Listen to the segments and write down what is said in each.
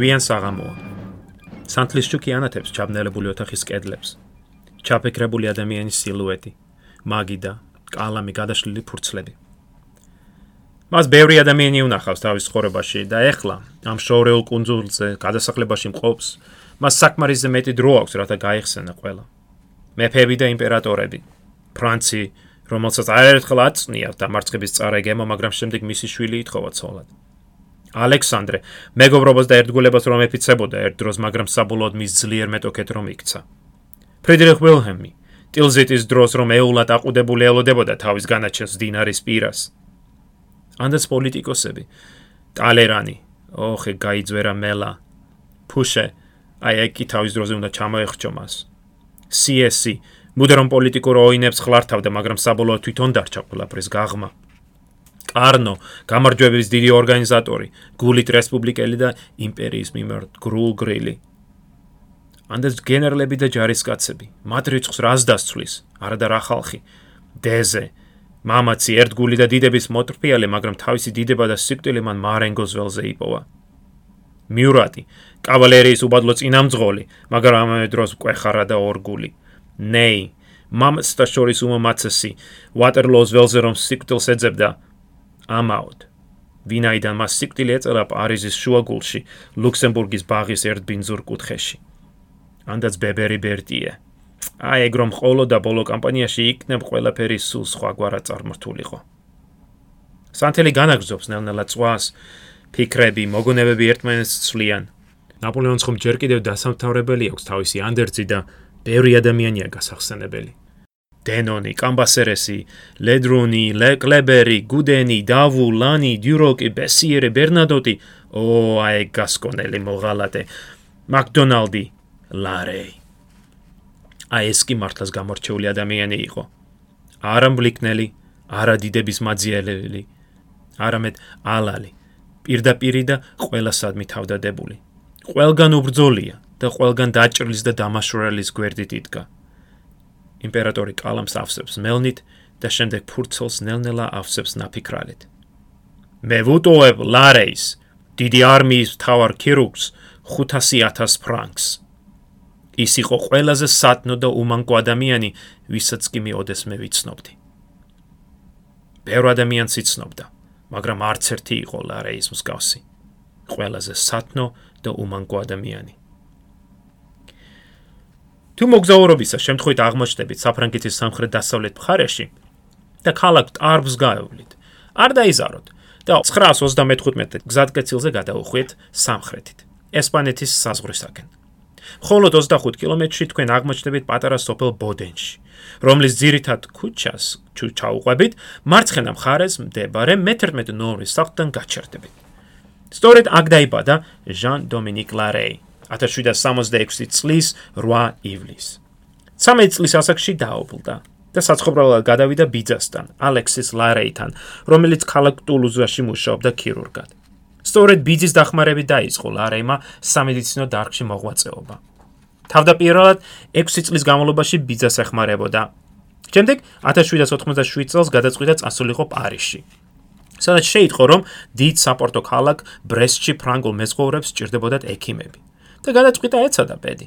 გვიან საღამოა. სანთლისჩუკი ანათებს ჩაბნელებული ოთახის კედლებს. ჩაფიქრებული ადამიანის სილუეტი, მაგიდა, კალამი გადაშლილი ფურცლები. მას ბევრი ადამიანი უნახავს თავის ხორებაში და ეხლა ამ შოურეულ კუნძულზე გადასახლებაში მყოფს, მას საკმარისზე მეტი დრო აქვს, რათა გაიხსენა ყველა. მეფეები და იმპერატორები, ფრანცი, რომელსაც აერთხელ აწნია დამარცხების წარეგემო, მაგრამ შემდეგ მისი შვილი ითხოვა ცოლად. ალექსანდრე, მეგობრობას და ერთგულებას რომ ეფიცებოდა ერთ დროს, მაგრამ საბოლოოდ მის ძლიერ მეტოქეთ რომ იქცა. ფრიდრიხ ვილჰემი, ტილზიტის დროს რომ ეულად აყუდებული ელოდებოდა თავის განაჩენს დინარის პირას. ანდაც პოლიტიკოსები, ტალერანი, ოხე გაიძვერა მელა, ფუშე, აი ეკი თავის დროზე უნდა ჩამოეხჭო მას. CSC მუდრონ პოლიტიკურ ოინებს ხლართავდა, მაგრამ საბოლოოდ თვითონ დარჩა ყველაფრის გაღმა. კარნო, გამარჯვების დიდი ორგანიზატორი, გულით რესპუბლიკელი და იმპერიის მიმართ გრულ გრილი. ანდაც გენერლები და ჯარისკაცები, მათ რიცხვს რას დასცვლის? არადა რა ხალხი? დეზე, მამაცი ერთგული და დიდების მოტრფიალე, მაგრამ თავისი დიდება და სიკვდილი მან მარენგოს ველზე იპოვა. მიურატი, კავალერიის უბადლო წინამძღოლი, მაგრამ ამავე დროს კვეხარა და ორგული. ნეი, მამაც და შორის უმამაცესი, ვატერლოუს ველზე რომ სიკვდილს ეძებდა ამაოდ. ვინაიდან მას სიკვდილი ეწელა პარიზის შუაგულში, ლუქსემბურგის ბაღის ერთ ბინძურ კუთხეში. ანდაც ბებერი ბერტია. აი ეგ რომ ხოლო და ბოლო კამპანიაში იქნებ ყველაფერი სულ სხვაგვარად წარმართულიყო. სანთელი განაგზობს ნელ-ნელა წვას, ფიქრები, მოგონებები ერთმანეთს ცვლიან. ნაპოლეონს ხომ ჯერ კიდევ დასამთავრებელი აქვს თავისი ანდერძი და ბევრი ადამიანია გასახსენებელი. დენონი, კამბასერესი, ლედრონი, ლეკლებერი, გუდენი, დავუ, ლანი, დიუროკი, ბესიერე, ბერნადოტი, ო აი გასკონელი მოღალატე. მაკდონალდი, ლარეი. აი ეს კი მართლაც გამორჩეული ადამიანი იყო. არა მბლიკნელი, არა დიდების მაძიელელი, არამედ ალალი. პირდაპირი და ყველასადმი თავდადებული. ყველგან უბრძოლია და ყველგან დაჭრილის და დამაშორალის გვერდით იდგა. იმპერატორი კალამს ავსებს მელნით და შემდეგ ფურცელს ნელ-ნელა ავსებს ნაფიქრალით. მე ვუტოვებ ლარეის, დიდი არმიის თავარ ქირურგს 500000 ფრანკს. ის იყო ყველაზე სათნო და უმანკო ადამიანი, ვისაც კი მეოდეს მე ვიცნობდი. ბევრ ადამიანს იცნობდა, მაგრამ არც ერთი იყო ლარეის მსგავსი. ყველაზე სათნო და უმანკო ადამიანი. თუ მოგზაურობისა შემთხვევით აღმოჩნდებით საფრანგეთის სამხრეთ-დასავლეთ მხარეში და ქალაქ ტარბს გაევლით, არ დაიზაროთ და 935 გზატკეცილზე გადაუხვით სამხრეთით, ესპანეთის საზღვრისაკენ. მხოლოდ 25 კილომეტრში თქვენ აღმოჩნდებით პატარა სოფელ ბოდენში, რომლის ძირითად ქუჩას ჩაუყვებით მარცხენა მხარეს მდებარე მე-11 ნომრის სახლთან გაჩერდებით. სწორედ აქ დაიბადა ჟან დომინიკ ლარეი 1766 წლის 8 ივლისს. 13 წლის ასაკში დაობლდა და საცხოვრებლად გადავიდა ბიძასთან, ალექსის ლარეითან, რომელიც ქალაქ ტულუზაში მუშაობდა ქირურგად. სწორედ ბიძის დახმარებით დაიწყო ლარეიმა სამედიცინო დარგში მოღვაწეობა. თავდაპირველად 6 წლის განმავლობაში ბიძას ეხმარებოდა. შემდეგ 1787 წელს გადაწყვიტა წასულიყო პარიზში. სადაც შეიტყო, რომ დიდ საპორტო ქალაქ ბრესტში ფრანგულ მეზღვაურებს სჭირდებოდათ ექიმები და გადაწყვიტა ეცადა ბედი.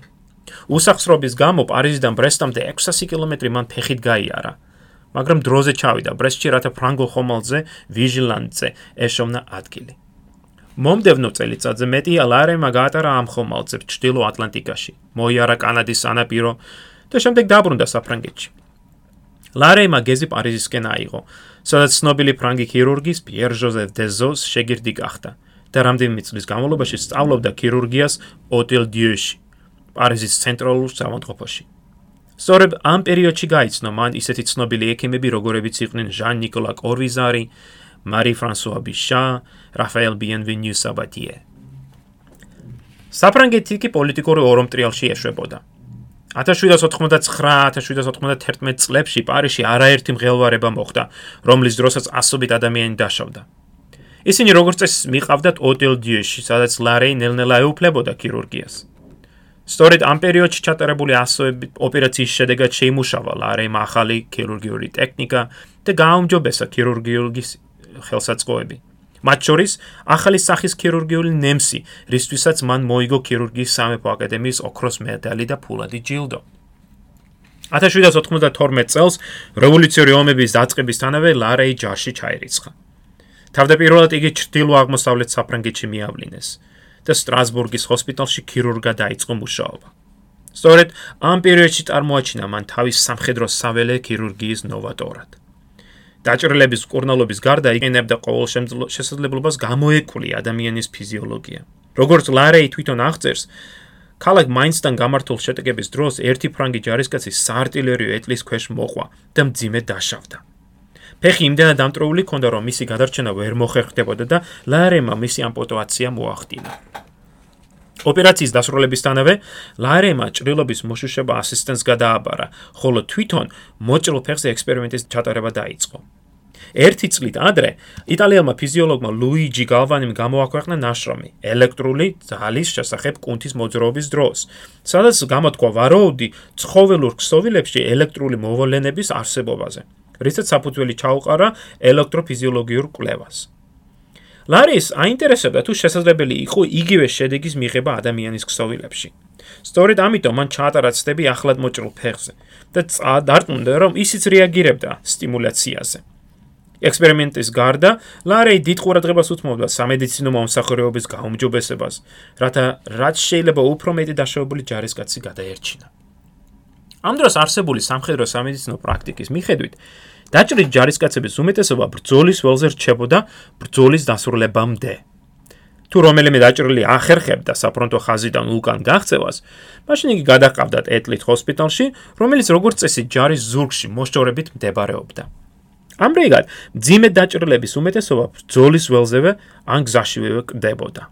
უსახსრობის გამო პარიზიდან ბრესტამდე 600 კილომეტრი მან ფეხით გაიარა. მაგრამ დროზე ჩავიდა ბრესტში, რათა ფრანგულ ხომალდზე ვიჟილანტზე ეშოვნა ადგილი. მომდევნო წელიწადზე მეტი ალარემა გაატარა ამ ხომალდზე ჩრდილო ატლანტიკაში. მოიარა კანადის სანაპირო და შემდეგ დაბრუნდა საფრანგეთში. ლარემა გეზი პარიზისკენ აიღო, სადაც ცნობილი ფრანგი ქირურგის პიერ ჟოზეფ დეზოს შეგირდი გახდა და რამდენიმე წლის განმავლობაში სწავლობდა ქირურგიას ოტელ დიუში, პარიზის ცენტრალურ სამონტყოფოში. სწორედ ამ პერიოდში გაიცნო მან ისეთი ცნობილი ექიმები, როგორებიც იყვნენ ჟან ნიკოლა კორვიზარი, მარი ფრანსუა ბიშა, რაფაელ ბიენვენიუ საბატიე. საფრანგეთი კი პოლიტიკური ორმტრიალში ეშვებოდა. 1789-1791 წლებში პარიზში არაერთი მღელვარება მოხდა, რომლის დროსაც ასობით ადამიანი დაშავდა. ისინი როგორც წესი მიყავდათ ოტელ დიეში, სადაც ლარეი ნელ-ნელა ეუფლებოდა ქირურგიას. სწორედ ამ პერიოდში ჩატარებული ასოები ოპერაციის შედეგად შეიმუშავა ლარეიმ ახალი ქირურგიული ტექნიკა და გააუმჯობესა ქირურგიული ხელსაწყოები. მათ შორის ახალი სახის ქირურგიული ნემსი, რისთვისაც მან მოიგო ქირურგიის სამეფო აკადემიის ოქროს მედალი და ფულადი ჯილდო. 1792 წელს რევოლუციური ომების დაწყებისთანავე ლარეი ჯარში ჩაირიცხა. თავდაპირველად იგი ჩრდილო-აღმოსავლეთ საფრანგეთში მიავლინეს და სტრასბურგის ჰოსპიტალში ქირურგად დაიწყო მუშაობა. სწორედ ამ პერიოდში წარმოაჩინა მან თავის სამხედრო საველე ქირურგიის ნოვატორად. დაჭრილების კურნალობის გარდა იყენებდა ყოველ შესაძლებლობას გამოეკვლი ადამიანის ფიზიოლოგია. როგორც ლარეი თვითონ აღწერს, ქალაქ მაინცთან გამართულ შეტაკების დროს ერთი ფრანგი ჯარისკაცი საარტილერიო ეტლის ქვეშ მოყვა და მძიმე დაშავდა. ფეხი იმდენად დამტროული ქონდა, რომ მისი გადარჩენა ვერ მოხერხდებოდა და ლარემა მისი ამპუტაცია მოახდინა. ოპერაციის დასრულებისთანავე ლარემა ჭრილობის მოშუშება ასისტენტს გადააბარა, ხოლო თვითონ მოჭრილ ფეხზე ექსპერიმენტის ჩატარება დაიწყო. ერთი წლით ადრე იტალიელმა ფიზიოლოგმა ლუიჯი გალვანიმ გამოაქვეყნა ნაშრომი ელექტრული ძალის შესახებ კუნთის მოძრაობის დროს, სადაც გამოთქვა ვაროუდი ცხოველურ ქსოვილებში ელექტრული მოვლენების არსებობაზე, რითაც საფუძველი ჩაუყარა ელექტროფიზიოლოგიურ კვლევას. ლარის აინტერესებდა თუ შესაძლებელი იყო იგივე შედეგის მიღება ადამიანის ქსოვილებში. სწორედ ამიტომ მან ჩაატარა ცდები ახლად მოჭრილ ფეხზე და დარწმუნდა რომ ისიც რეაგირებდა სტიმულაციაზე. ექსპერიმენტის გარდა ლარეი დიდ ყურადღებას უთმობდა სამედიცინო მომსახურებების გაუმჯობესებას, რათა რაც შეიძლება უფრო მეტი დაშავებული ჯარისკაცი გადაერჩინა. ამ დროს არსებული სამხედრო სამედიცინო პრაქტიკის მიხედვით დაჭრილი ჯარისკაცების უმეტესობა ბრძოლის ველზე რჩებოდა ბრძოლის დასრულებამდე. თუ რომელიმე დაჭრილი ახერხებდა საფრონტო ხაზიდან უკან გაღწევას, მაშინ იგი გადაყავდათ ეტლით ჰოსპიტალში, რომელიც როგორც წესი ჯარის ზურგში მოშორებით მდებარეობდა. ამრიგად, ძიმე დაჭრილების უმეტესობა ბრძოლის ველზევე ან გზაშივე კვდებოდა.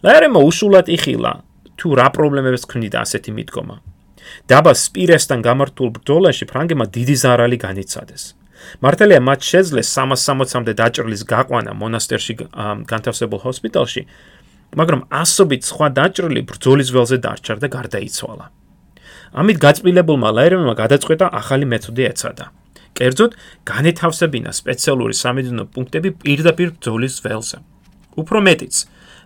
ლაერემო უშულად იხილა თუ რა პრობლემებს ქმნიდა ასეთი მიდგომა. დაბა სპირესთან გამართულ ბრძოლაში ფრანგებმა დიდი ზარალი განიცადეს. მართალია მათ შეძლეს 360-მდე დაჭრილის გაყვანა მონასტერში განთავსებულ ჰოსპიტალში, მაგრამ ასობით სხვა დაჭრილი ბრძოლის ველზე დარჩა და გარდაიცვალა. ამით გაწმილებულმა ლაერემმა გადაწყვეტა ახალი მეთოდი ეცადა. კერძოდ, განეთავსებინა სპეციალური სამედიცინო პუნქტები პირდაპირ ბრძოლის ველზე. უფრო მეტიც,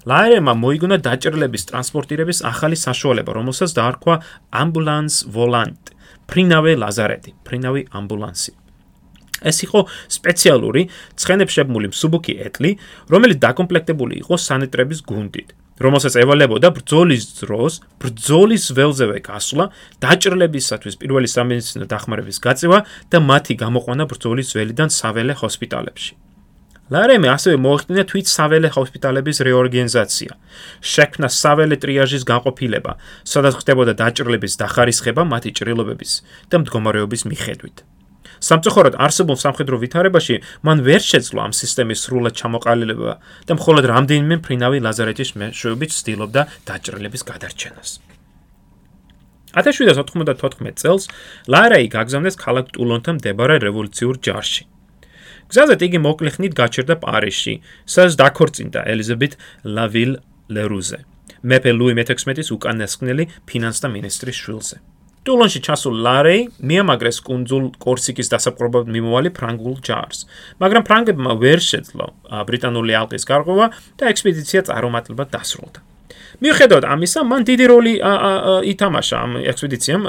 ლაერემა მოიგონა დაჭრილების ტრანსპორტირების ახალი საშუალება, რომელსაც დაარქვა ამბულანს ვოლანტ, პრინავე ლაზარეტი, პრინავი ამბულანსი. ეს იყო სპეციალური ცხენებშებმული მსუბუქი ეტლი, რომელიც დაკომპლექტებული იყო სანიტრების გუნდით, რომელსაც ევალებოდა ბრძოლის დროს ბრძოლის ველზევე გასვლა, დაჭრილებისათვის პირველი სამედიცინო დახმარების გაწევა და მათი გამოყვანა ბრძოლის ველიდან საველე ჰოსპიტალებში. ლარემე ასევე მოახდინა თვით საველე ჰოსპიტალების რეორგანიზაცია. შექმნა საველე ტრიაჟის განყოფილება, სადაც ხდებოდა დაჭრილების დახარისხება მათი ჭრილობების და მდგომარეობის მიხედვით. სამწუხაროდ არსებულ სამხედრო ვითარებაში მან ვერ შეძლო ამ სისტემის სრულად ჩამოყალიბება და მხოლოდ რამდენიმე ფრინავი ლაზარეთის მეშვეობით ცდილობდა დაჭრილების გადარჩენას. 1794 წელს ლარეი გაგზავნეს ქალაქ ტულონთან მდებარე რევოლუციურ ჯარში. გზაზე იგი მოკლე ხნით გაჩერდა პარიზში, სადაც დაქორწინდა ელიზაბეთ ლავილ ლერუზე, მეფე ლუი მე-16-ის უკანასკნელი ფინანსთა მინისტრის შვილზე. ტულონში ჩასულ ლარეი მიამაგრეს კუნძულ კორსიკის დასაპყრობად მიმოვალი ფრანგულ ჯარს, მაგრამ ფრანგებმა ვერ შეძლო ბრიტანული ალყის გარღვევა და ექსპედიცია წარუმატებლად დასრულდა. მიუხედავად ამისა, მან დიდი როლი ითამაშა ამ ექსპედიციამ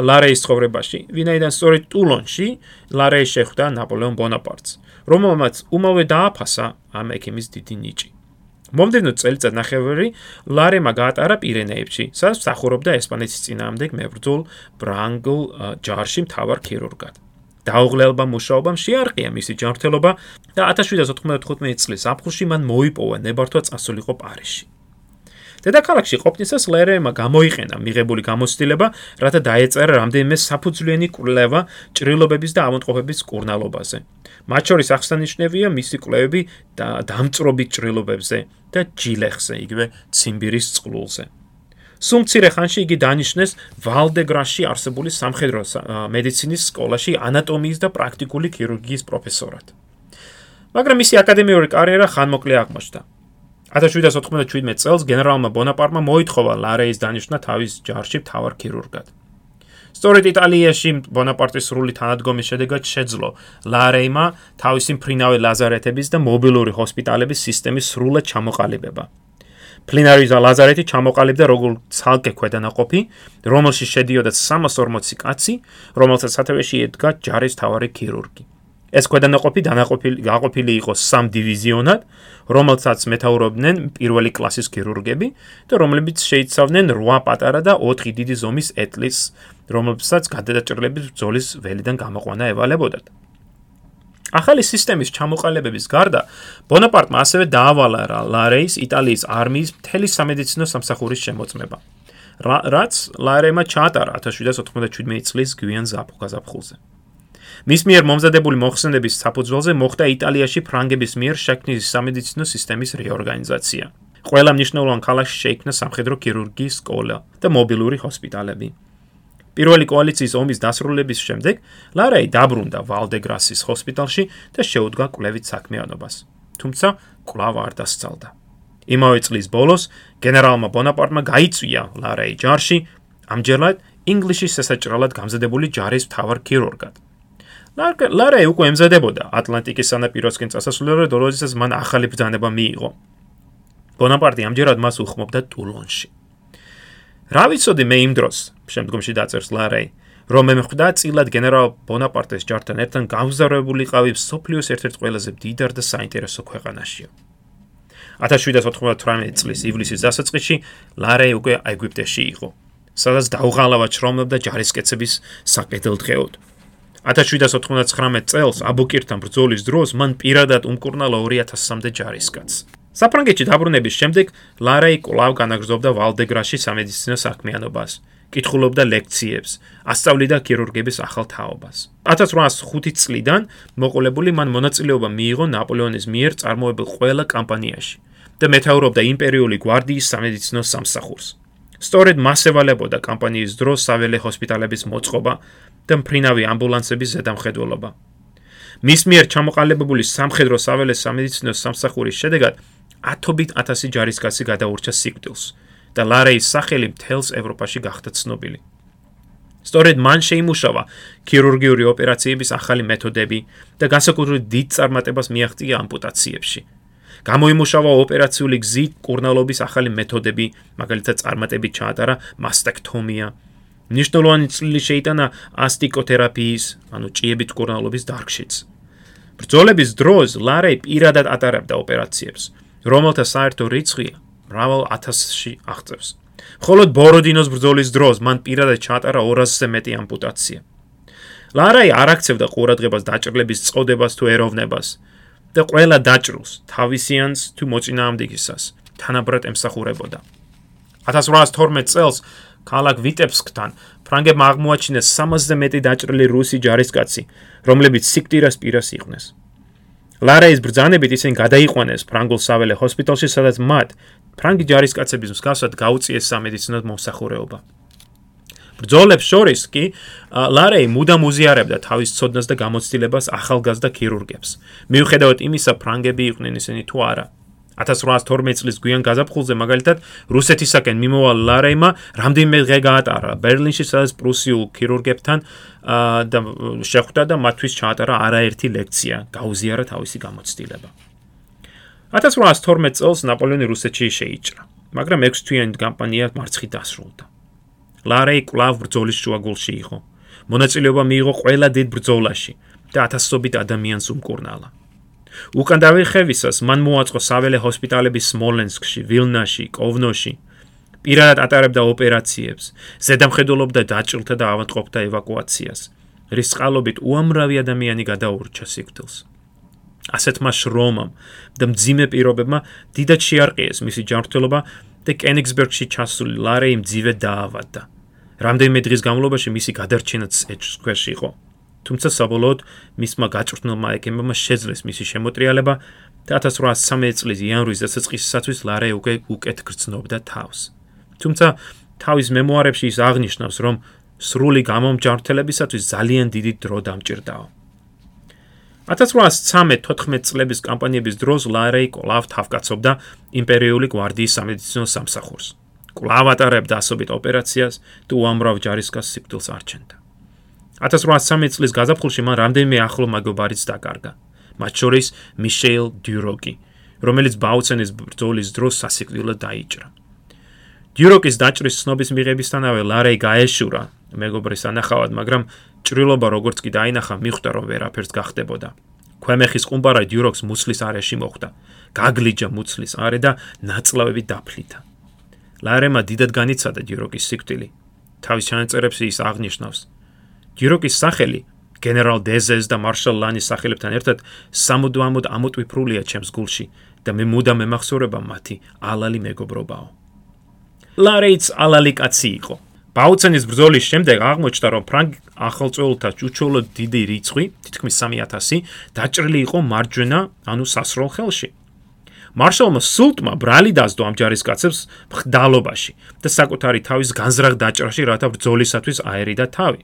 ლარეის ცხოვრებაში, ვინაიდან სწორედ ტულონში ლარეი შეხვდა ნაპოლეონ ბონაპარტს, რომელმაც უმალვე დააფასა ამ ექიმის დიდი ნიჭი. მომდევნო წელიწად ნახევარი ლარემა გაატარა პირენეებში, სადაც მსახურობდა ესპანეთის წინააღმდეგ მებრძოლ ბრანგულ ჯარში მთავარ ქირურგად. დაუღლელობა მუშაობამ შეარყია მისი ჯანმრთელობა და 1795 წლის აპრილში მან მოიპოვა ნებართვა წასულიყო პარიზში. დედაქალაქში ყოფნისას ლერემა გამოიყენა მიღებული გამოცდილება, რათა დაეწერა რამდენიმე საფუძვლიანი კვლევა ჭრილობების და ავონტყოფების კურნალობაზე. მათ შორის აღსანიშნავია მისი კვლევები და დამწრობი ჭრილობებზე და ჯილეხზე, იგივე ციმბირის წყლულზე. სუმცირე ხანში იგი დანიშნეს ვალდეგრაში არსებული სამხედრო მედიცინის სკოლაში ანატომიის და პრაქტიკული ქირურგიის პროფესორად. მაგრამ მისი აკადემიური კარიერა ხანმოკლე აღმოჩნდა. 1797 წელს გენერალმა ბონაპარტმა მოითხოვა ლარეის დანიშნა თავის ჯარში მთავარ ქირურგად. სწორედ იტალიაში ბონაპარტის სრული თანადგომის შედეგად შეძლო ლარეიმა თავისი ფრინავე ლაზარეთების და მობილური ჰოსპიტალების სისტემის სრულად ჩამოყალიბება. ფლინარი და ლაზარეთი ჩამოყალიბდა როგორც ცალკე ქვედანაყოფი, რომელშიც შედიოდა 340 კაცი, რომელსაც სათავეში ედგა ჯარის თავარი ქირურგი. ეს ქვედანაყოფი დანაყოფილი გაყოფილი იყო სამ დივიზიონად, რომელსაც მეთაურობდნენ პირველი კლასის ქირურგები და რომლებიც შეიცავდნენ 8 პატარა და 4 დიდი ზომის ეტლის, რომლებსაც გადადაჭრილების ბრძოლის ველიდან გამოყვანა ევალებოდათ. ახალი სისტემის ჩამოყალიბების გარდა, ბონაპარტმა ასევე დაავალა ლარეის იტალიის არმიის მთელი სამედიცინო სამსახურის შემოწმება. რაც ლარემა ჩაატარა 1797 წლის გვიან ზაფხულზე. მის მიერ მომზადებული მოხსენების საფუძველზე მოხდა იტალიაში ფრანგების მიერ შექმნის სამედიცინო სისტემის რეორგანიზაცია. ყველა მნიშვნელოვან ქალაქში შეიქმნა სამხედრო ქირურგიის სკოლა და მობილური ჰოსპიტალები. პირველი კოალიციის ომის დასრულების შემდეგ ლარეი დაბრუნდა ვალდეგრასის ჰოსპიტალში და შეუდგა კვლევით საქმიანობას. თუმცა კვლავ არ დასწალდა. იმავე წლის ბოლოს გენერალმა ბონაპარტმა გაიწვია ლარეი ჯარში, ამჯერად ინგლისის სასაჭრელად გამზადებული ჯარის მთავარ ქირურგად. ლარეი უკვე ემზადებოდა ატლანტიკის სანაპიროსკენ წასასვლელად, როდესაც მან ახალი ბრძანება მიიღო. ბონაპარტი ამჯერად მას უხმობდა ტულონში. რა ვიცოდი მე იმ დროს, შემდგომში დაწერს ლარეი, რომ მე მხვდა წილად გენერალ ბონაპარტეს ჯართან ერთად გამგზავრებულიყავი სოფლიოს ერთ-ერთ ყველაზე დიდარ და საინტერესო ქვეყანაში. 1798 წლის ივლისის დასაწყისში ლარეი უკვე ეგვიპტეში იყო, სადაც დაუღალავა ჩრომობდა ჯარისკაცების საკეთილდღეოდ. 1799 წელს აბუკირთან ბრძოლის დროს მან პირადად უმკურნალა 2000-მდე ჯარისკაცს. საფრანგეთში დაბრუნების შემდეგ ლარეი კლავ განაგრძობდა ვალდეგრაში სამედიცინო საქმიანობას. კითხულობდა ლექციებს, ასწავლიდა ქირურგების ახალ თაობას. 1805 წლიდან მოყოლებული მან მონაწილეობა მიიღო ნაპოლეონის მიერ წარმოებულ ყველა კამპანიაში და მეთაურობდა იმპერიული გვარდიის სამედიცინო სამსახურს. სწორედ მას ევალებოდა კამპანიის დროს საველე ჰოსპიტალების მოწყობა და მფრინავი ამბულანსების ზედამხედველობა. მის მიერ ჩამოყალიბებული სამხედრო საველე სამედიცინო სამსახურის შედეგად ათობით ათასი ჯარისკაცი გადაურჩა სიკვდილს და ლარეის სახელი მთელს ევროპაში გახდა ცნობილი. სწორედ მან შეიმუშავა ქირურგიული ოპერაციების ახალი მეთოდები და განსაკუთრებით დიდ წარმატებას მიაღწია ამპუტაციებში. გამოიმუშავა ოპერაციული გზით კურნალობის ახალი მეთოდები, მაგალითად წარმატებით ჩაატარა მასტექტომია. ნიშნულოვანი წვლილი შეიტანა ასტიკოთერაპიის, ანუ ჭიებით კურნალობის დარგშიც. ბრძოლების დროს ლარეი პირადად ატარებდა ოპერაციებს. რომელთა საერთო რიცხვი მრავალ ათასში აღწევს. ხოლო ბოროდინოს ბრძოლის დროს მან პირადად ჩაატარა 200-ზე მეტი ამპუტაცია. ლარაი არ აქცევდა ყურადღებას დაჭრლების წოდებას თუ ეროვნებას და ყველა დაჭრულს თავისიანს თუ მოწინააღმდეგისას თანაბრად ემსახურებოდა. 1812 წელს ქალაქ ვიტებსკთან ფრანგებმა აღმოაჩინეს 300-ზე მეტი დაჭრილი რუსი ჯარისკაცი, რომლებიც სიკვდილას პირას იყვნენ. ლარეის ბრძანებით ისინი გადაიყვანეს ფრანგულ საველე ჰოსპიტალში, სადაც მათ ფრანგი ჯარისკაცების მსგავსად გაუწიეს სამედიცინო მომსახურეობა. ბრძოლებს შორის კი ლარეი მუდამ უზიარებდა თავის ცოდნას და გამოცდილებას ახალგაზრდა ქირურგებს. მიუხედავად იმისა, ფრანგები იყვნენ ისინი თუ არა, 1812 წლის გვიან გაზაფხულზე მაგალითად რუსეთისაკენ მიმოვალ ლარეიმა რამდენიმე დღე გაატარა. ბერლინში სადაც პრუსიულ ქირურგებთან და შეხვდა და მათთვის ჩაატარა არაერთი ლექცია გაუზიარა თავისი გამოცდილება. 1812 წელს ნაპოლეონი რუსეთში შეიჭრა მაგრამ ექვსთვიანი კამპანია მარცხი დასრულდა ლარეი კლავ ბრძოლის შუაგულში იყო მონაწილეობა მიიღო ყველა დიდ ბრძოლაში და ათასობით ადამიანს უმკურნალა უკან დავიხევისას მან მოაწყო საველე ჰოსპიტალები სმოლენსკში, ვილნაში, კოვნოში. პირადად ატარებდა ოპერაციებს, ზედამხედველობდა დაჭრილთა და ავადმყოფთა ევაკუაციას. რის წყალობით უამრავი ადამიანი გადაურჩა სიკვდილს. ასეთმა შრომამ და მძიმე პირობებმა დიდად შეარყიეს მისი ჯანმრთელობა და კენიგსბერგში ჩასული ლარეი მძივე დაავადდა. რამდენიმე დღის განმავლობაში მისი გადარჩენაც ეჭვს ქვეშ იყო. თუმცა საბოლოოდ მისმა გაჭრნილმა ეკემებმა შეძლეს მისი შემოტრიალება და 1813 წლის იანვრის დასაწყისისათვის ლარე უკვე უკეთ გრძნობდა თავს. თუმცა თავის მემუარებში ის აღნიშნავს, რომ სრული გამომჯარდელებისათვის ძალიან დიდი დრო დამჭირდაო. 1813-14 წლების კამპანიების დროს ლარეი კოლავ თავკაცობდა იმპერიული გვარდიის სამედიცინო სამსახურს. კვლავ ატარებდა ასობით ოპერაციას და უამრავ ჯარისკაცს სიკვდილს არჩენდა. 1813 წლის გაზაფხულში მან რამდენიმე ახლო მეგობარიც დაკარგა, მათ შორის მიშელ დიუროკი, რომელიც ბაუცენის ბრძოლის დროს სასიკვდილოდ დაიჭრა. დიუროკის დაჭრის ცნობის მიღებისთანავე ლარეი გაეშურა მეგობრის ანახავად, მაგრამ ჭრილობა როგორც კი დაინახა, მიხვდა რომ ვერაფერს გახდებოდა. ქვემეხის ყუმბარა დიუროკს მუცლის არეში მოხვდა. გაგლიჯა მუცლის არე და ნაწლავები დაფლითა. ლარემა დიდად განიცადა დიუროკის სიკვდილი. თავის ჩანაწერებს ის აღნიშნავს. დიუროკის სახელი გენერალ დეზეს და მარშალ ლანის სახელებთან ერთად სამუდამოდ ამოტვიფრულია ჩემს გულში და მე მუდამ მემახსოვრება მათი ალალი მეგობრობაო. ლარეიც ალალი კაცი იყო. ბაუცენის ბრძოლის შემდეგ აღმოჩნდა, რომ ფრანგ ახალწეულთა ჭუჭულო დიდი რიცხვი, თითქმის 3000, დაჭრილი იყო მარჯვენა, ანუ სასროლ ხელში. მარშალმა სულტმა ბრალი დასდო ამ ჯარისკაცებს ხდალობაში და საკუთარი თავის განზრახ დაჭრაში, რათა ბრძოლისათვის აერიდა თავი.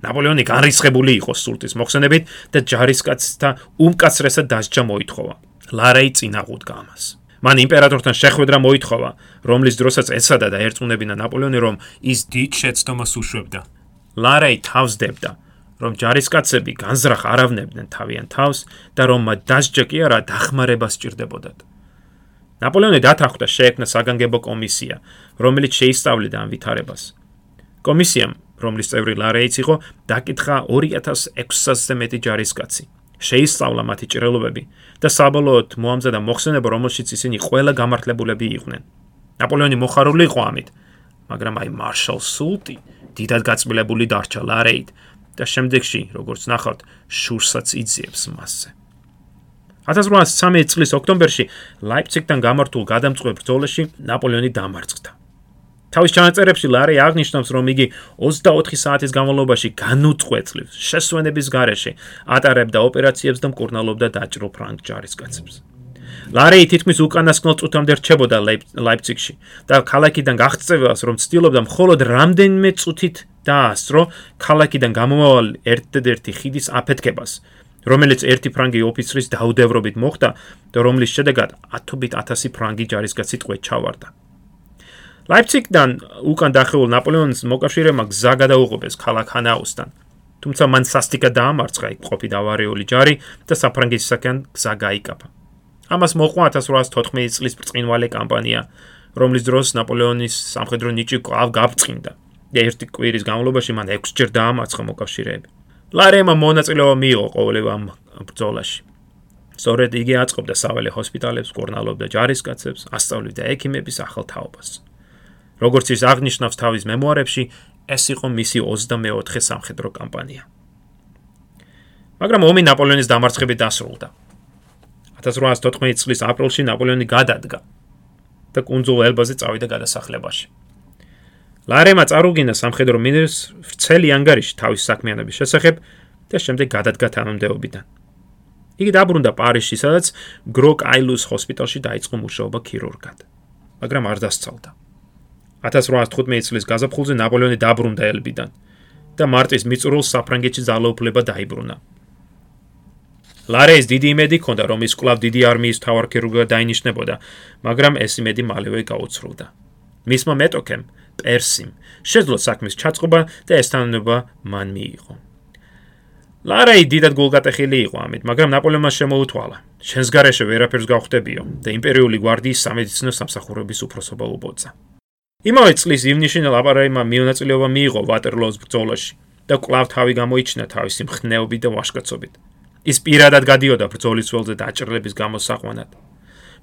ნაპოლეონი განრისხებული იყო სულტის მოხსენებით და ჯარისკაცთა უმკაცრესად დასჯა მოითხოვა. ლარეი წინაღუდგა ამას. მან იმპერატორთან შეხვედრა მოითხოვა, რომლის დროსაც ეცადა და ერწმუნებინა ნაპოლეონი, რომ ის დიდ შეცდომას უშვებდა. ლარეი თავსდებდა, რომ ჯარისკაცები განზრახ არავნებდნენ თავიანთ თავს და რომ მათ დასჯა კი არა დახმარება სჭირდებოდათ. ნაპოლეონი დათანხმდა შეექმნა საგანგებო კომისია, რომელიც შეისწავლიდა ამ ვითარებას. კომისიამ, რომლის წევრი ლარეიც იყო, დაკითხა 2600-ზე მეტი ჯარისკაცი. შეისწავლა მათი ჭრილობები და საბოლოოდ მოამზადა მოხსენება, რომელშიც ისინი ყველა გამართლებულები იყვნენ. ნაპოლეონი მოხარული იყო ამით, მაგრამ აი მარშალ სულტი დიდად გაწმილებული დარჩა ლარეით და შემდეგში, როგორც ნახავთ, შურსაც იძიებს მასზე. 1813 წლის ოქტომბერში ლაიფციგთან გამართულ გადამწყვეტ ბრძოლაში ნაპოლეონი დამარცხდა. თავის ჩანაწერებში ლარე აღნიშნავს, რომ იგი 24 საათის განმავლობაში განუწყვეტლივ შესვენების გარეშე ატარებდა ოპერაციებს და მკურნალობდა დაჭრილ ფრანგ ჯარისკაცებს. ლარე თითქმის უკანასკნელ წუთამდე რჩებოდა ლაიფციგში და ქალაქიდან გაღწევას, რომ ცდილობდა მხოლოდ რამდენიმე წუთით დაასწრო ქალაქიდან გამომავალ ერთ-ერთი ხიდის აფეთქებას. რომელიც ერთი ფრანგი ოფიცრის დაუდევრობით მოხდა და რომლის შედეგად 10-ობით 1000 ფრანგი ჯარისკაცი ტყვე ჩავარდა. ლაიფციგიდან უკან დახეულ ნაპოლეონის მოკავშირეებმა გზა გადაუღობეს ქალაქ ჰანაუსთან. თუმცა მან სასტიკად დაამარცხა იქ ყოფი დავარეული ჯარი და საფრანგეთისაკენ გზა გაიკაფა. ამას მოყვა 1814 წლის ბრწყინვალე კამპანია, რომლის დროს ნაპოლეონის სამხედრო ნიჭი კვლავ გაბწყინდა. და ერთი კვირის განმავლობაში მან 6 ჯერ დაამარცხა მოკავშირეები. ლარემა მონაწილეობა მიიღო ყოველივე ამ ბრძოლაში. სწორედ იგი აწყობდა საველე ჰოსპიტალებს, კორნალობდა ჯარისკაცებს, ასწავლიდა ექიმების ახალ თაობას. როგორც ის აღნიშნავს თავის მემუარებში, ეს იყო მისი 24-ხე სამხედრო კამპანია. მაგრამ ომი ნაპოლეონის დამარცხებით დასრულდა. 1814 წლის აპრილში ნაპოლეონი გადადგა და კუნძულ ელბაზე წავიდა გადასახლებაში. ლარემა წარუგინა სამხედრო მინერს ვრცელი ანგარიში თავის საქმიანობის შესახებ და შემდეგ გადადგა თანამდებობიდან. იგი დაბრუნდა პარიზში, სადაც გროკ აილუს ჰოსპიტალში დაიწყო მუშაობა ქირურგად, მაგრამ არ დასწალდა. 1815 წლის გაზაფხულზე ნაპოლეონი დაბრუნდა ელბიდან და მარტის მიწურულს საფრანგეთში ძალაუფლება დაიბრუნა. ლარეს დიდი იმედი ჰქონდა, რომ ის კლავ დიდი არმიის თავარ ქირურგად დაინიშნებოდა, მაგრამ ეს იმედი მალევე გაუცრუდა. მისმა მეტოქემ პერსიმ. შეძლო საქმის ჩაწყობა და ეს თანამდებობა მან მიიღო. ლარეი დიდად გულგატეხილი იყო ამით, მაგრამ ნაპოლეონმა შემოუთვალა: "შენს გარეშე ვერაფერს გავხდებიო" და იმპერიული გვარდიის სამედიცინო სამსახურების უფროსობა უბოცა. იმავე წლის ივნისში ლაპარაიმა მიონაწილეობა მიიღო ვატერლოოს ბრძოლაში და კვლავ თავი გამოიჩინა თავისი მხნეობით და ვაშკაცობით. ის პირადად გადიოდა ბრძოლის ველზე დაჭრილების გამოსაყვანად.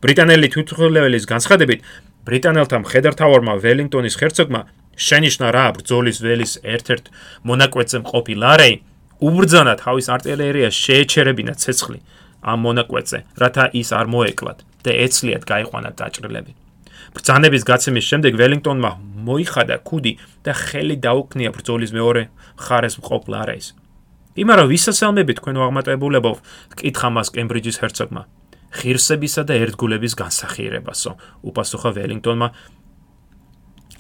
ბრიტანელი თვითმხილველის განცხადებით, ბრიტანელთა მხედართავარმა ველინგტონის ჰერცოგმა შენიშნა რა ბრძოლის ველის ერთ-ერთ მონაკვეთზე მყოფი ლარეი უბრძანა თავის არტილერიას შეეჩერებინა ცეცხლი ამ მონაკვეთზე, რათა ის არ მოეკლათ და ეცლიათ გაიყვანათ დაჭრილები. ბრძანების გაცემის შემდეგ ველინგტონმა მოიხადა კუდი და ხელი დაუქნია ბრძოლის მეორე მხარეს მყოფ ლარეის. იმარო ვისასალმები თქვენ აღმატებულებო, კითხა მას კემბრიჯის ჰერცოგმა. ღირსებისა და ერთგულების განსახიერებასო, უპასუხა ველინგტონმა.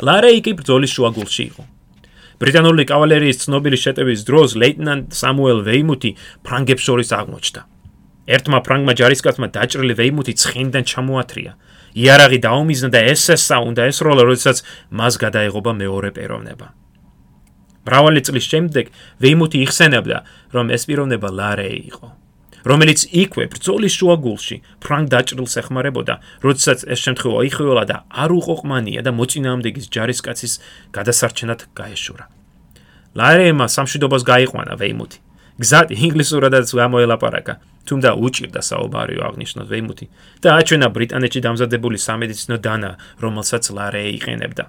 ლარეი კი ბრძოლის შუაგულში იყო. ბრიტანული კავალერიის ცნობილი შეტევის დროს ლეიტენანტ სამუელ ვეიმუთი ფრანგებს შორის აღმოჩნდა. ერთმა ფრანგმა ჯარისკაცმა დაჭრილი ვეიმუთი ცხენიდან ჩამოათრია. იარაღი დაუმიზნა და ეს ესა უნდა ესროლა, როდესაც მას გადაეღობა მეორე პიროვნება. მრავალი წლის შემდეგ ვეიმუთი იხსენებდა, რომ ეს პიროვნება ლარეი იყო. რომელიც იქვე ბრძოლის შუაგულში ფრანგ დაჭრილს ეხმარებოდა, როდესაც ეს შემთხვევა იხილა და არ უყოყმანია და მოწინააღმდეგის ჯარისკაცის გადასარჩენად გაეშურა. ლარემა სამშვიდობას გაიყვანა ვეიმუთი. გზად ინგლისურადაც გამოელაპარაკა, თუმცა უჭირდა საუბარიო აღნიშნოს ვეიმუთი და აჩვენა ბრიტანეთში დამზადებული სამედიცინო დანა, რომელსაც ლარეი იყენებდა.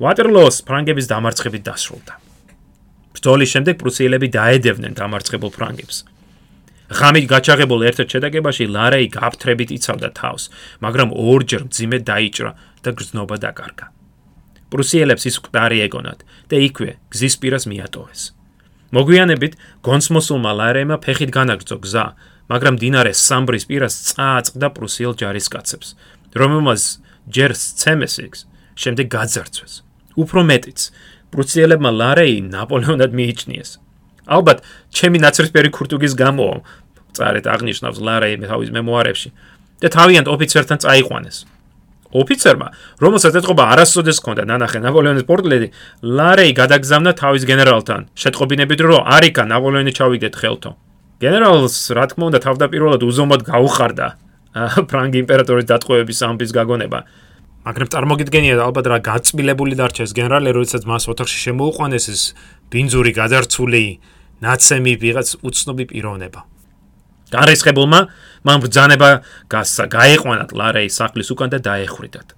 ვატერლოს ფრანგების დამარცხებით დასრულდა. ბრძოლის შემდეგ პრუსიელები დაედევნენ დამარცხებულ ფრანგებს. ღამით გაჩაღებულ ერთ-ერთ შედაგებაში ლარეი გაფთრებით იცავდა თავს, მაგრამ ორჯერ მძიმედ დაიჭრა და გრძნობა დაკარგა. პრუსიელებს ის ყდარი ეგონათ და იქვე გზის პირას მიატოვეს. მოგვიანებით გონსმოსულმა ლარემა ფეხით განაგრძო გზა, მაგრამ დინარე სამბრის პირას წააწყდა პრუსიელ ჯარისკაცებს, რომელმაც ჯერ სცემესიქს შემდეგ გაძარცვეს. უფრო მეტიც, პრუსიელებმა ლარეი ნაპოლეონად მიიჩნიეს. ალბათ ჩემი ნაცრისფერი ქურთუგის გამო წარეთ აღნიშნავს ლარეი თავის მემუარებში და თავიანთ ოფიცერთან წაიყვანეს. ოფიცერმა, რომელსაც ეთყობა არასოდეს ჰქონდა ნანახე ნაპოლეონის პორტრეტი, ლარეი გადაგზავნა თავის გენერალთან, შეტყობინებით რომ არიქა ნაპოლეონი ჩავიგდეთ ხელთო. გენერალს, რა თქმა უნდა, თავდაპირველად უზომოდ გაუხარდა ფრანგი იმპერატორის დატყვევების ამბის გაგონება. მაგრამ წარმოგიდგენია ალბათ რა გაწმილებული დარჩა ეს გენერალი, როდესაც მას ოთახში შემოუყვანეს ეს ბინძური გაძარცული ნაცემი ვიღაც უცნობი პიროვნება. გარესხებულმა მან ბრძანება გასცა, გაეყვანათ ლარეის სახლის უკან და დაეხრიდათ.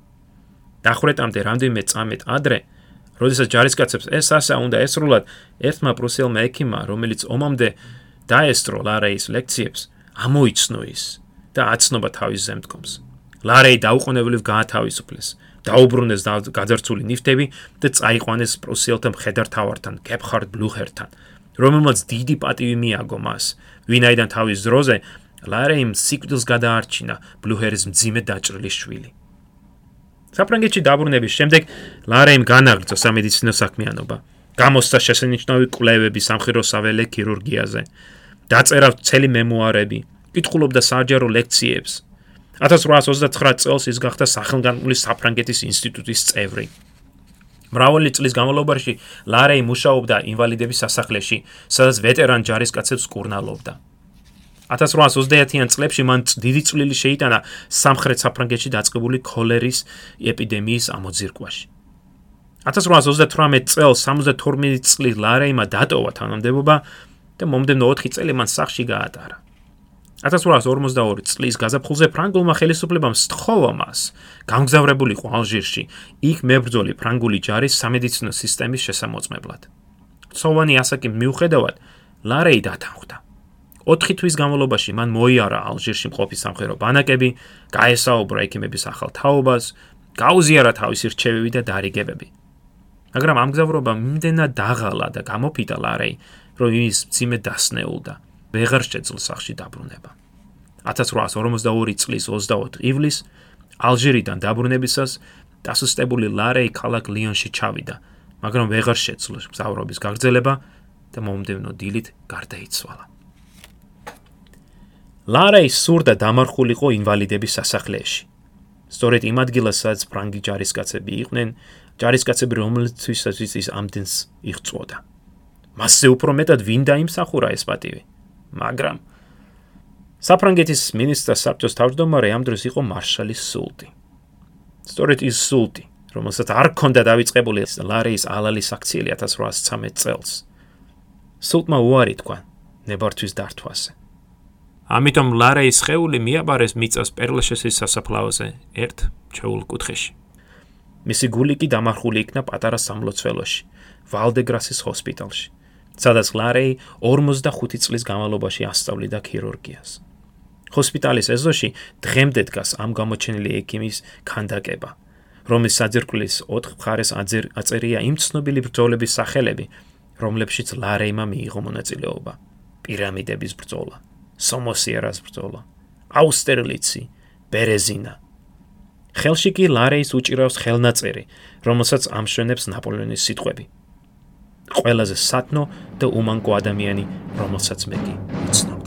დახრეტამდე რამდენიმე წამით ადრე, როდესაც ჯარისკაცებს ეს ასე უნდა ესრულათ, ერთმა პრუსიელმა ექიმმა, რომელიც ომამდე დაესწრო ლარეის ლექციებს, ამოიცნო ის და აცნობა თავის ზემდგომს. ლარეი დაუყოვნებლივ გაათავისუფლეს. დაუბრუნეს გაძარცული ნიფტები და წაიყვანეს პრუსიელთა მხედართავართან, კეპხარდ ბლუხერთან, რომელმაც დიდი პატივი მიაგო მას, ვინაიდან თავის ძროზე ლარეიმ სიკვდილს გადაარჩინა ბლუჰერის მძიმე დაჭრილი შვილი. საფრანგეთში დაბრუნების შემდეგ ლარეიმ განაგრძო სამედიცინო საქმიანობა. გამოსცა შესანიშნავი კვლევები სამხედრო საველე ქირურგიაზე. დაწერა ცელი მემუარები, კითხულობდა საჯარო ლექციებს. 1829 წელს ის გახდა სახელგანწმული საფრანგეთის ინსტიტუტის წევრი. მრავალი წლის განმავლობაში ლარეი მუშაობდა ინვალიდების სასახლეში, სადაც ვეტერან ჯარისკაცებს კურნალობდა. 1830-იან წლებში მან დიდი წვლილი შეიტანა სამხრეთ საფრანგეთში დაწყებული ქოლერის ეპიდემიის ამოძირკვაში. 1838 წელს 72 წლის ლარეიმა დატოვა თანამდებობა და მომდენო 4 წელი მან სახში გაატარა. 1842 წლის გაზაფხულზე ფრანგულმა ხელისუფლებამ სთხოვა მას გამგზავრებულიყო ალჟირში, იქ მებრძოლი ფრანგული ჯარის სამედიცინო სისტემის შესამოწმებლად. ცოვანი ასაკი მიუხედავად, ლარეი დათანხმდა. 4 თვის განმავლობაში მან მოიარა ალჟირში მყოფი სამხედრო ბანაკები, გაესაუბრა ექიმების ახალ თაობას, გაუზიარა თავისი რჩევები და დარიგებები. მაგრამ ამ გზავრობამ იმდენად დაღალა და გამოფიტა ლარეი, რომ ის მძიმე დასნეულდა. ვეღარ შეძლო სახში დაბრუნება. 1842 წლის 24 ივლისს ალჟირიდან დაბრუნებისას დასუსტებული ლარეი ქალაქ ლიონში ჩავიდა, მაგრამ ვეღარ შეძლო მზავრობის გაგრძელება და მომდევნო დილით გარდაიცვალა. ლარეი სურდა დამარხულიყო ინვალიდების სასახლეში. სწორედ იმ ადგილასაც ფრანგი ჯარისკაცები იყვნენ, ჯარისკაცები რომელთვისაც ის ამდენს იღწვოდა. მასზე უფრო მეტად ვინ დაიმსახურა ეს პატივი? მაგრამ საფრანგეთის მინისტრ საბჭოს თავმჯდომარე ამ დროს იყო მარშალი სულტი. სწორედ ის სულტი, რომელსაც არ ქონდა დაიწყებული ლარეის ალალის აქციელი 1813 წელს. სულტმა უარი თქვა ნებართვის დართვაზე. ამიტომ ლარეის ხეული მიაბარეს მიწას პერლაშესის სასაფლაოზე ერთ ჩეულ კუთხეში. მისი გული კი დამარხული იქნა პატარა სამლოცველოში, ვალდეგრასის ჰოსპიტალში. სადაც ლარეი 45 წლის განმავლობაში ასწავლიდა ქირურგიას. ჰოსპიტალის ეზოში დღემდე დგას ამ გამოჩენილი ექიმის ქანდაკება, რომლის საძირკვლის 4 მხარეს აწერია იმ ცნობილი ბრძოლების სახელები, რომლებშიც ლარეიმა მიიღო მონაწილეობა: პირამიდების ბრძოლა, სომოსიერას ბრძოლა, აუსტერლიცი, ბერეზინა. ხელში კი ლარეის უჭირავს ხელნაწერი, რომელსაც ამშვენებს ნაპოლეონის სიტყვები. ყველაზე სათნო და უმანკო ადამიანი, რომელსაც მე კი ვიცნობ.